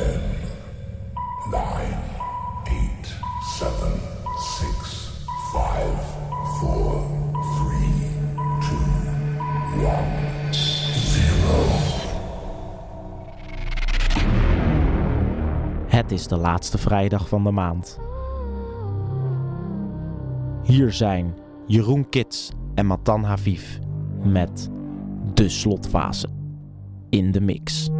Ten, nine, eight, seven, six, five, four, three, two, one, zero. Het is de laatste vrijdag van de maand. Hier zijn Jeroen Kits en Matan Haviv met de slotfase in de mix.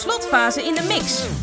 Slotfase in de mix.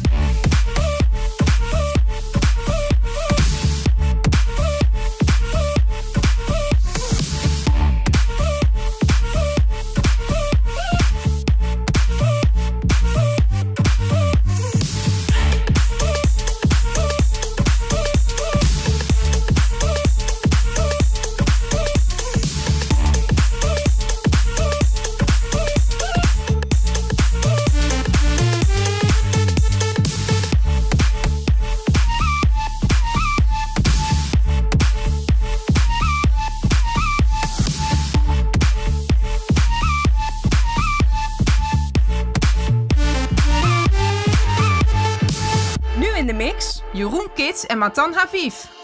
En Matan Haviv.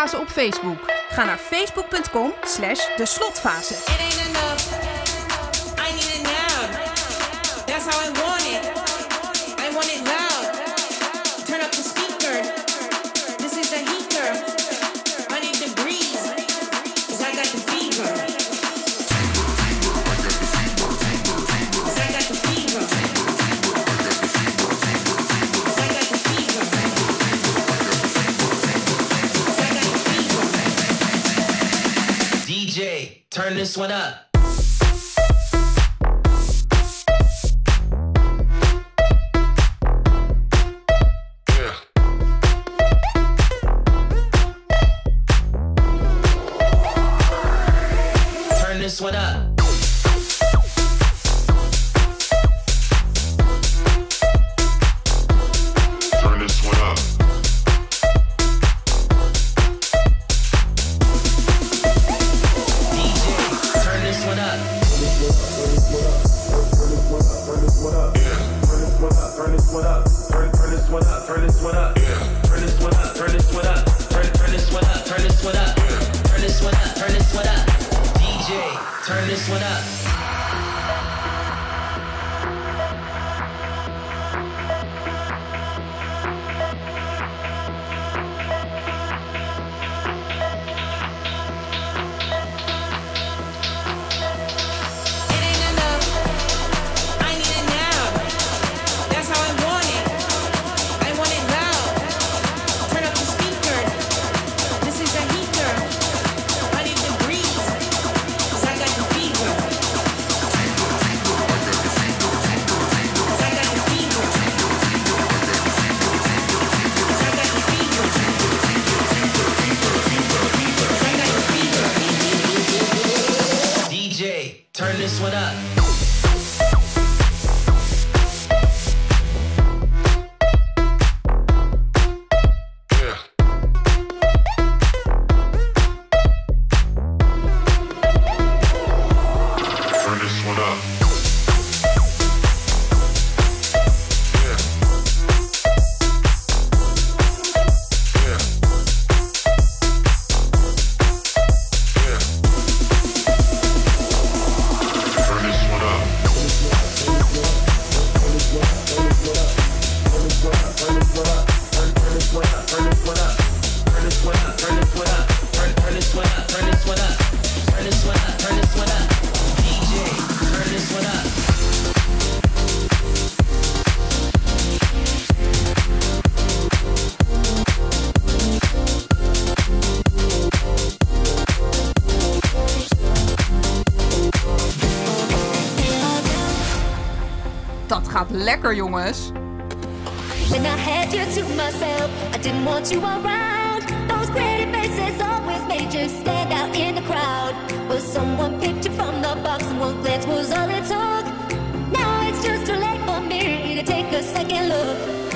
slotfase op Facebook. Ga naar facebook.com slash de slotfase. this one up. Turn this one up. Dat gaat lekker, jongens. When I had you to myself, I didn't want you around. Those pretty faces always made you stand out in the crowd. But someone picked you from the box, and one glance was all it took. Now it's just too late for me to take a second look.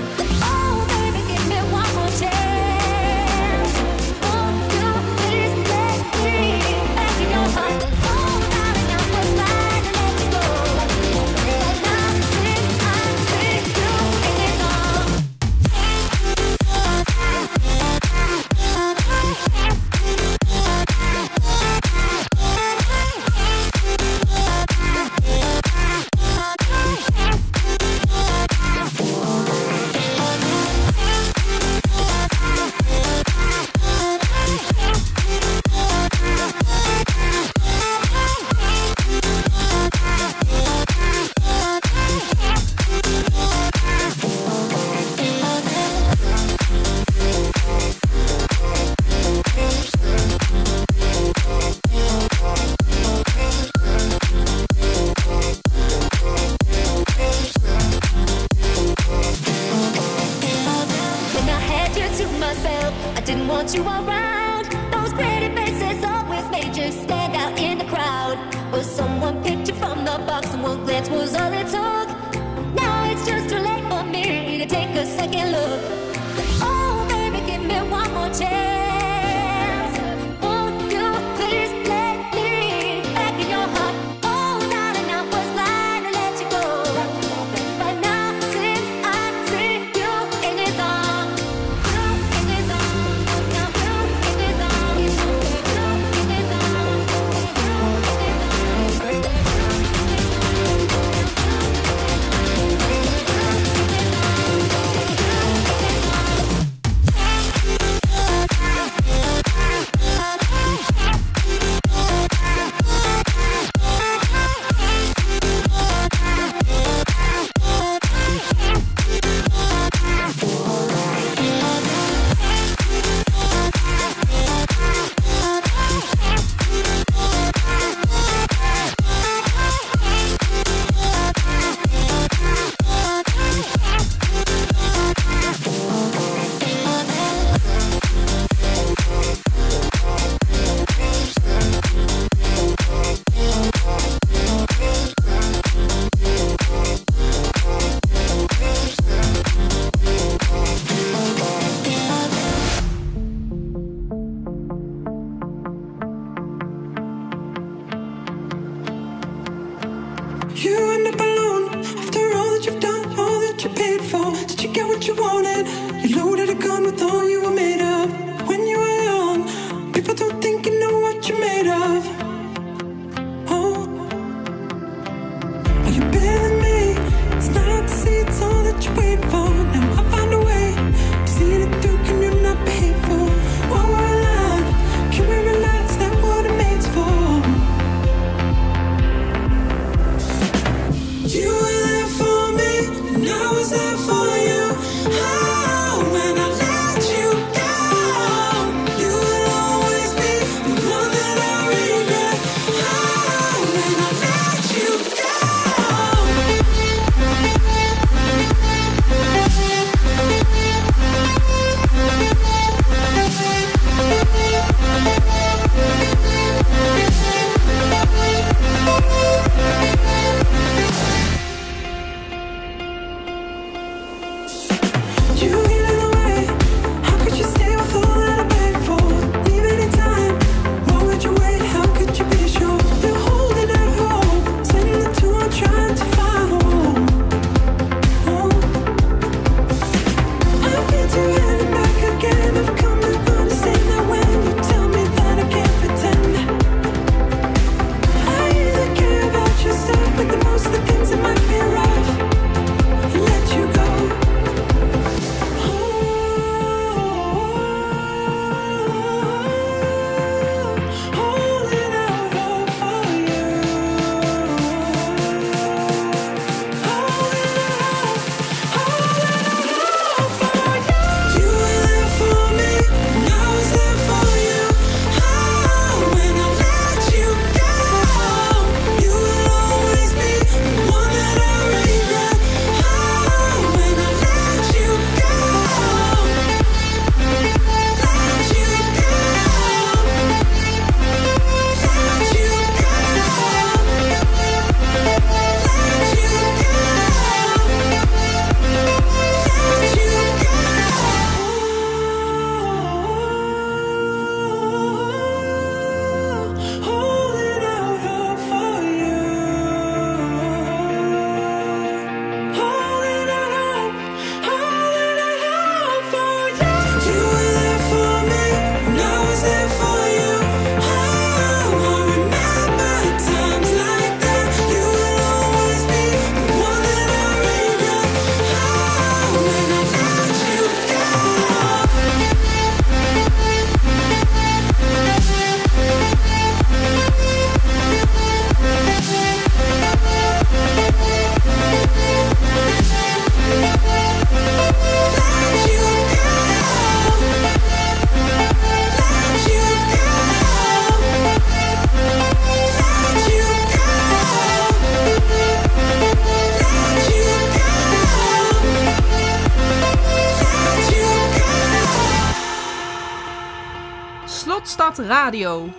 Radio.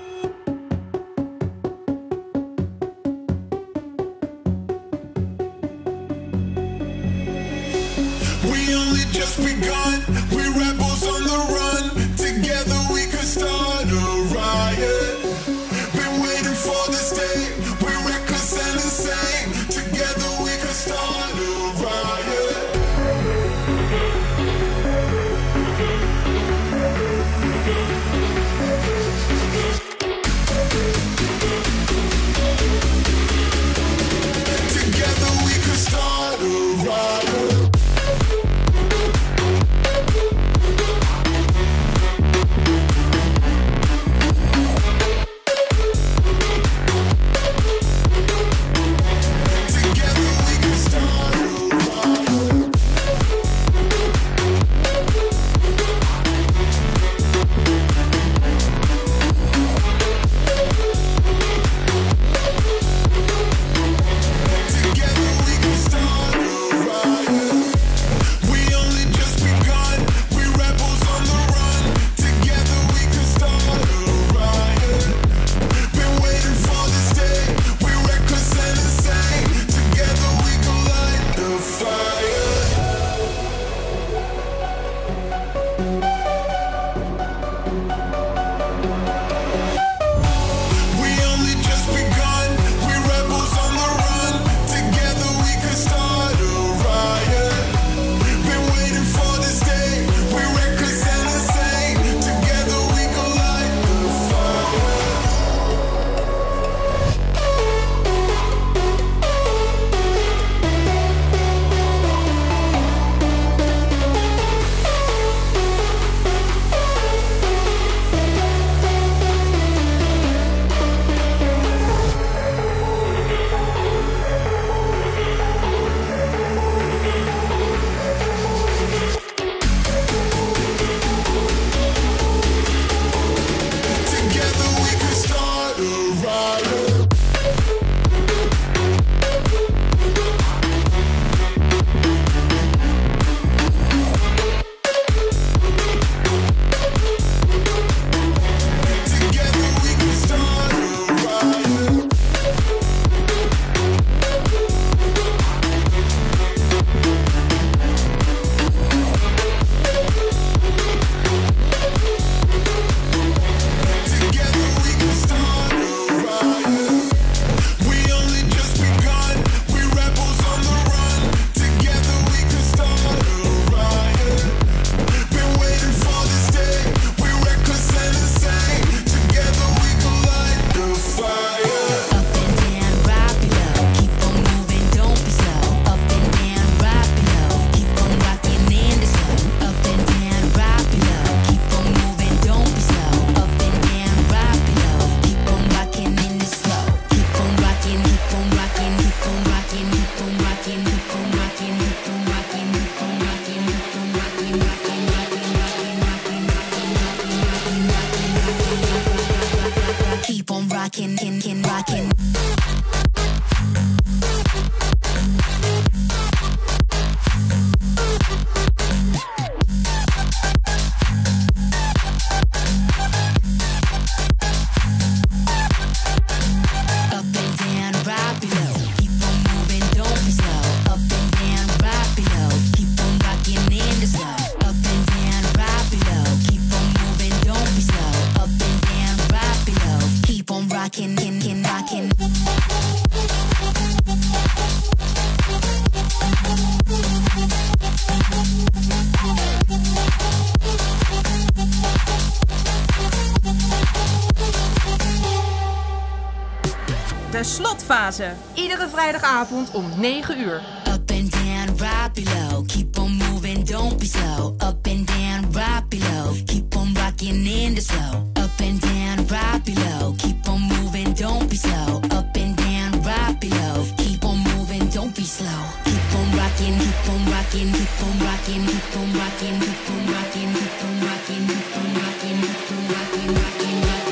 Iedere vrijdagavond om 9 uur. Up and down, right below. Keep on moving, don't be slow. Up and down, right below. Keep on rocking in the slow. Up and down, right below. Keep on moving, don't be slow. Up and down, right below. Keep on moving, don't be slow. Keep on rocking, keep on rocking, keep on rocking, keep on rocking, keep on rocking, keep on rocking, keep on rocking, keep on rocking, keep on rocking, rocking.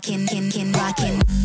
rockin', rockin', rockin'.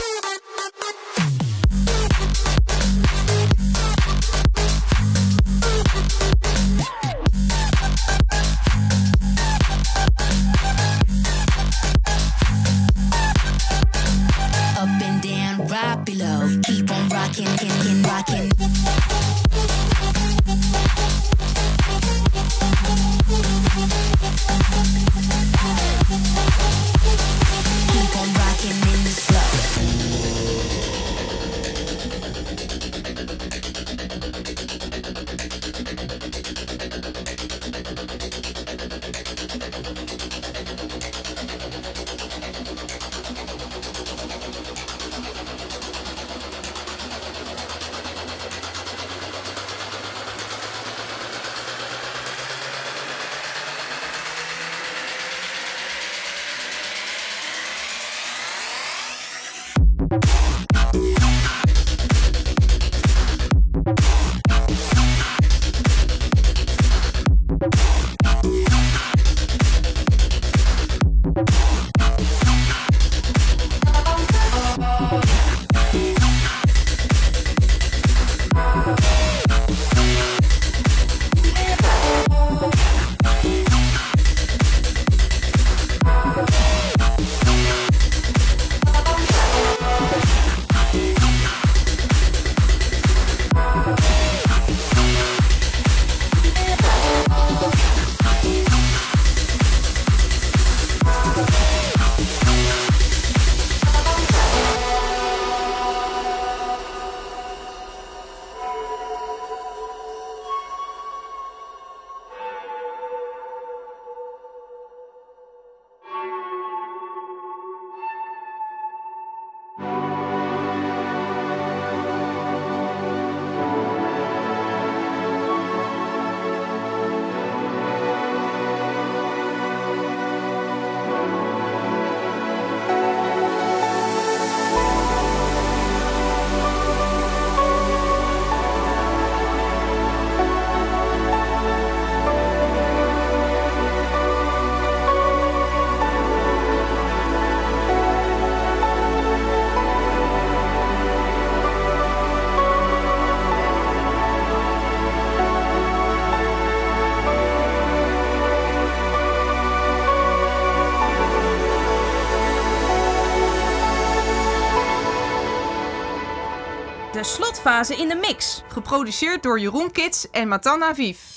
Slotfase in de mix. Geproduceerd door Jeroen Kits en Matan Aviv.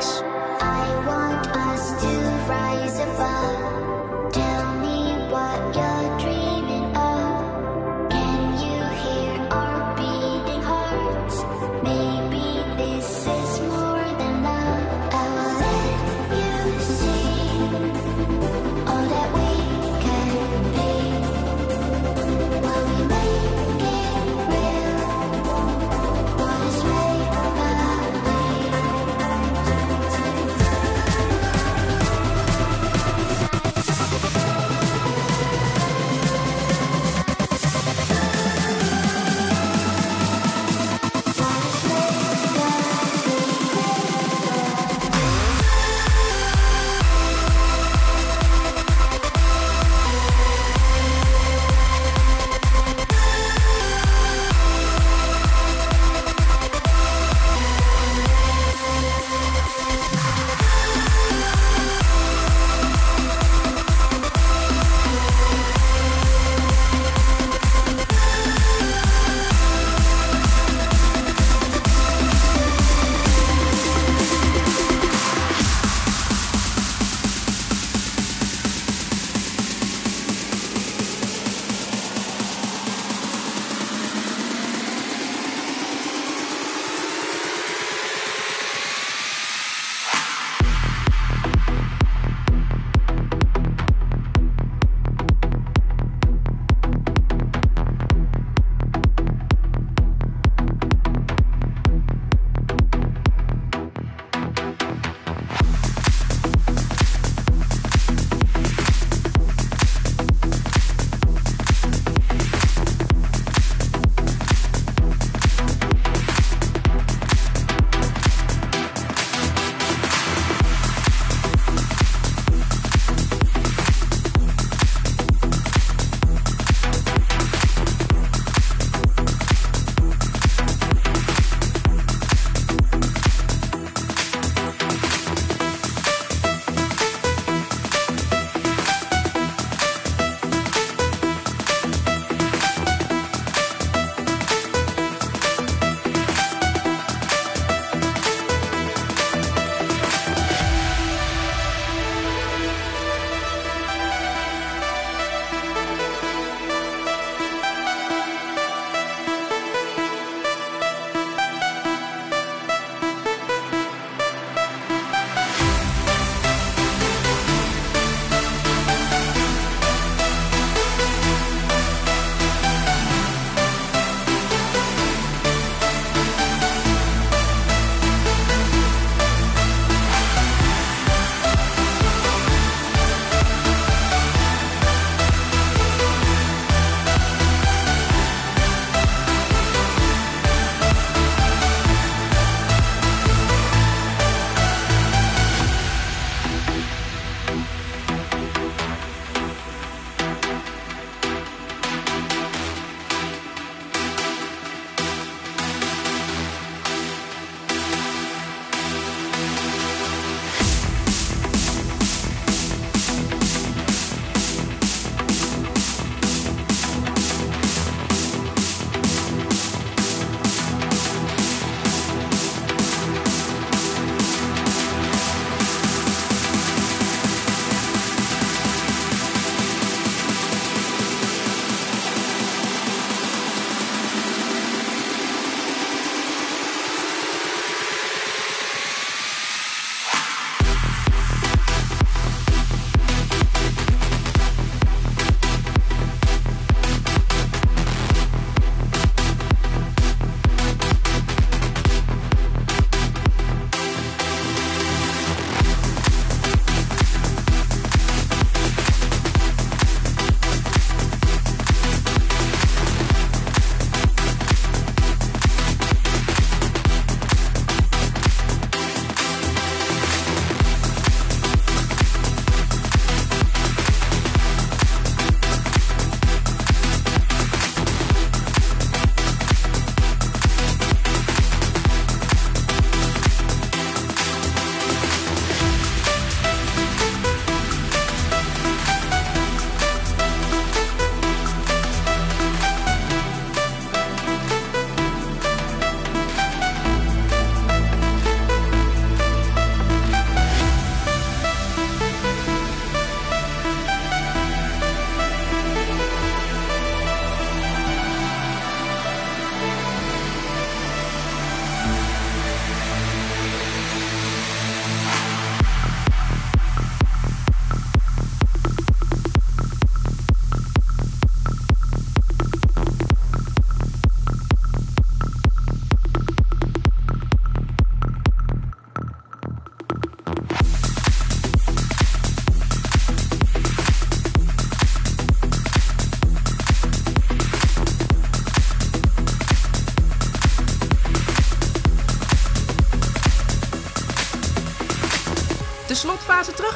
Slotfase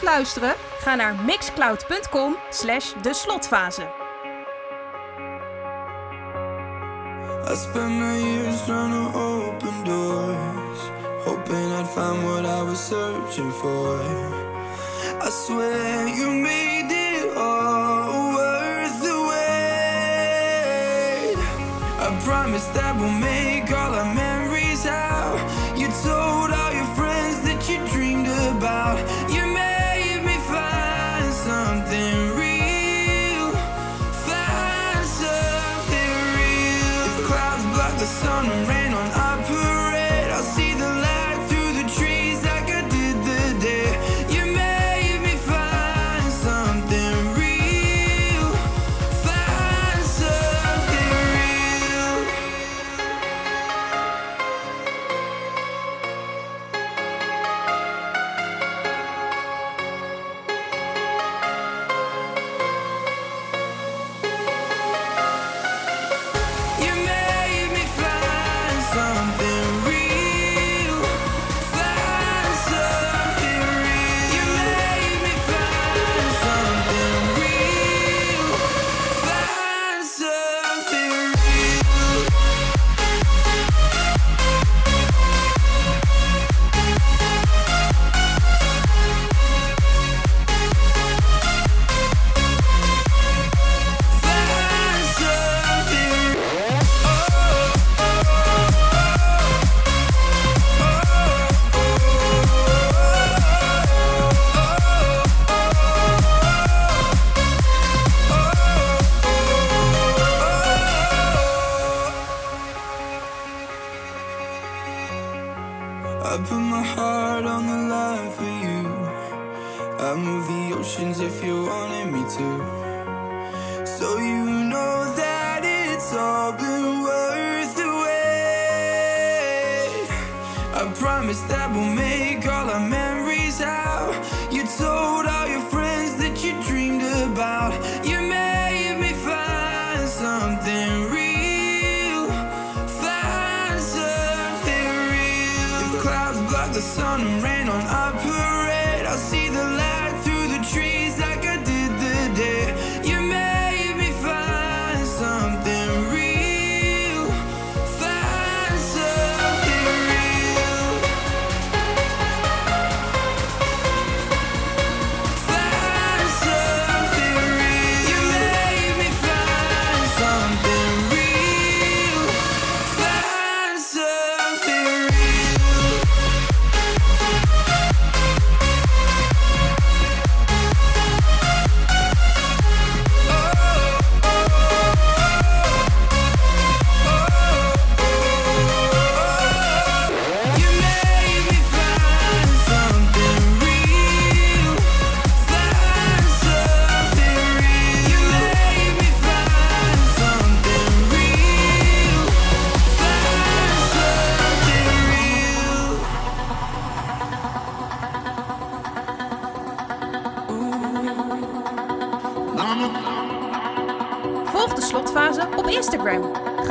luisteren? Ga naar mixcloud.com slash de slotfase. I spent my years trying to open doors Hoping I'd find what I was searching for I swear you made it all worth the wait I promise that we'll make I put my heart on the line for you. I move the oceans if you wanted me to. So you know that it's all been worth the wait. I promise that we'll make.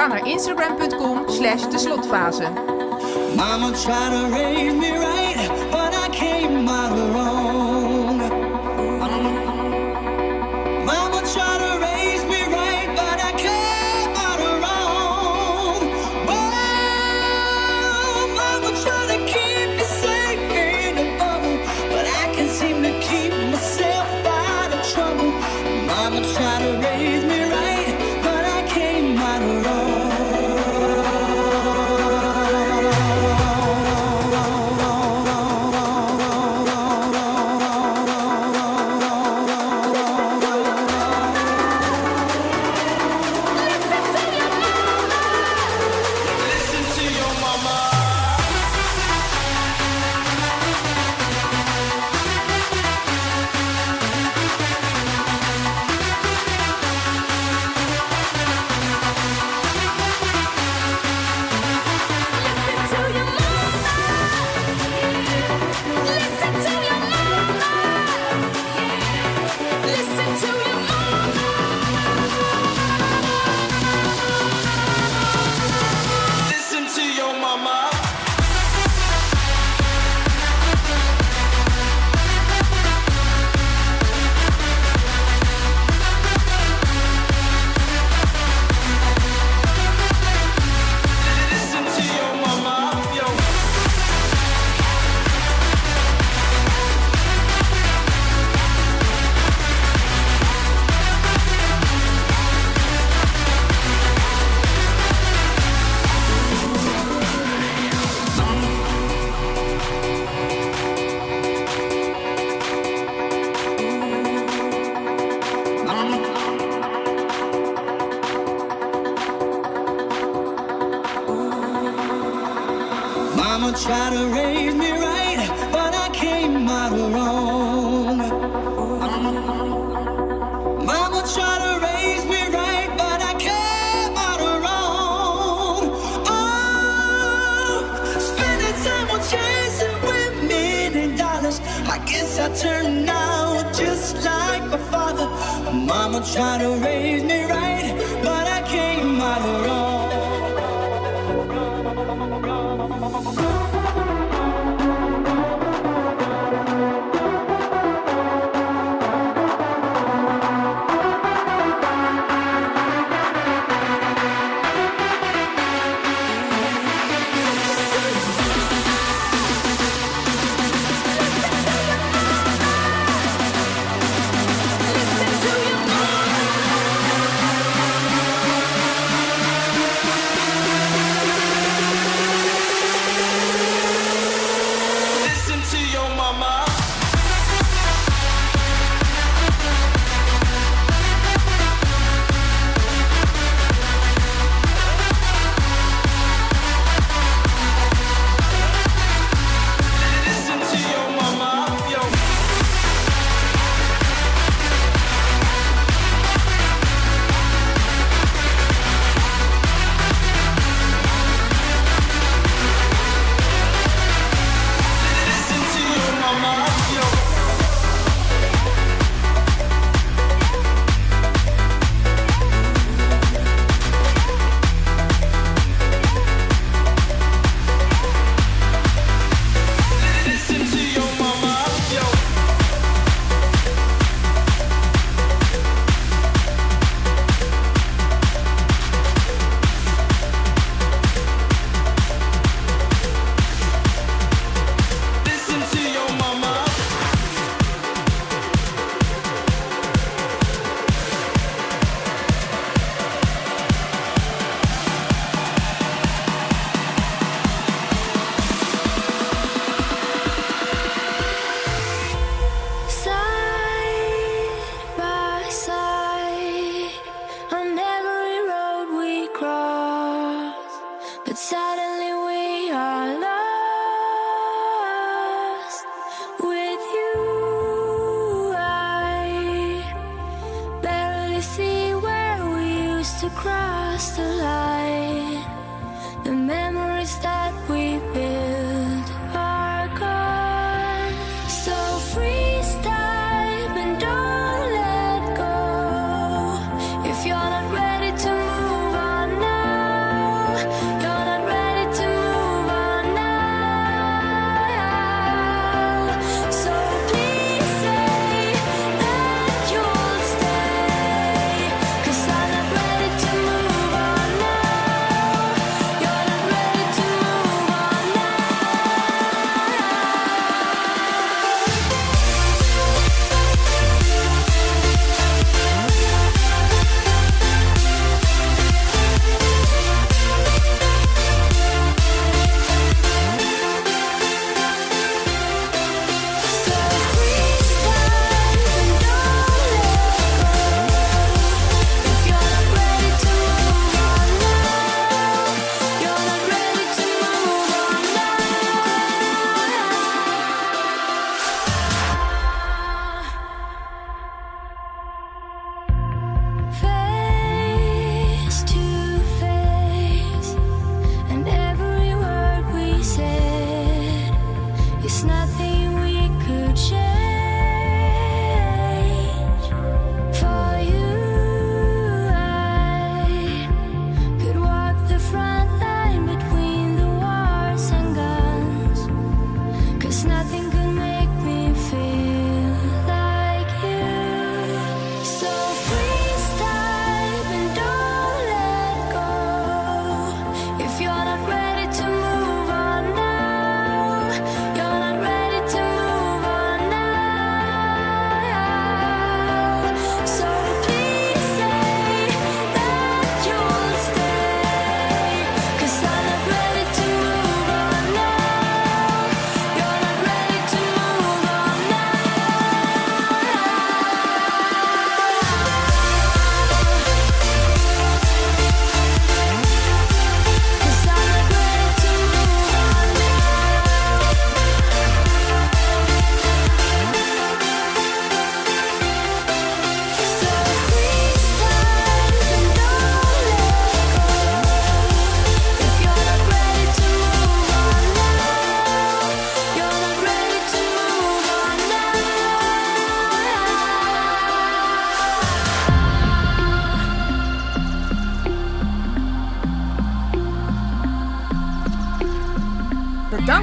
naar instagram.com slash de slotfase. Mama tried to raise me right, but I came out wrong. Mama tried to raise me right, but I came out wrong. Oh, spending time on chasing women and dollars. I guess I turned out just like my father. Mama tried to raise me.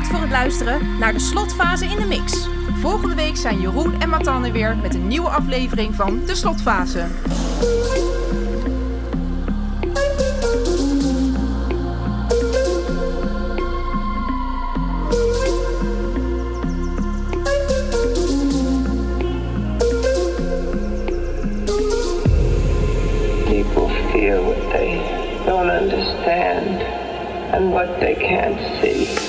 voor het luisteren naar de slotfase in de mix. Volgende week zijn Jeroen en Matan er weer met een nieuwe aflevering van De Slotfase. People feel what they don't understand and what they can't see.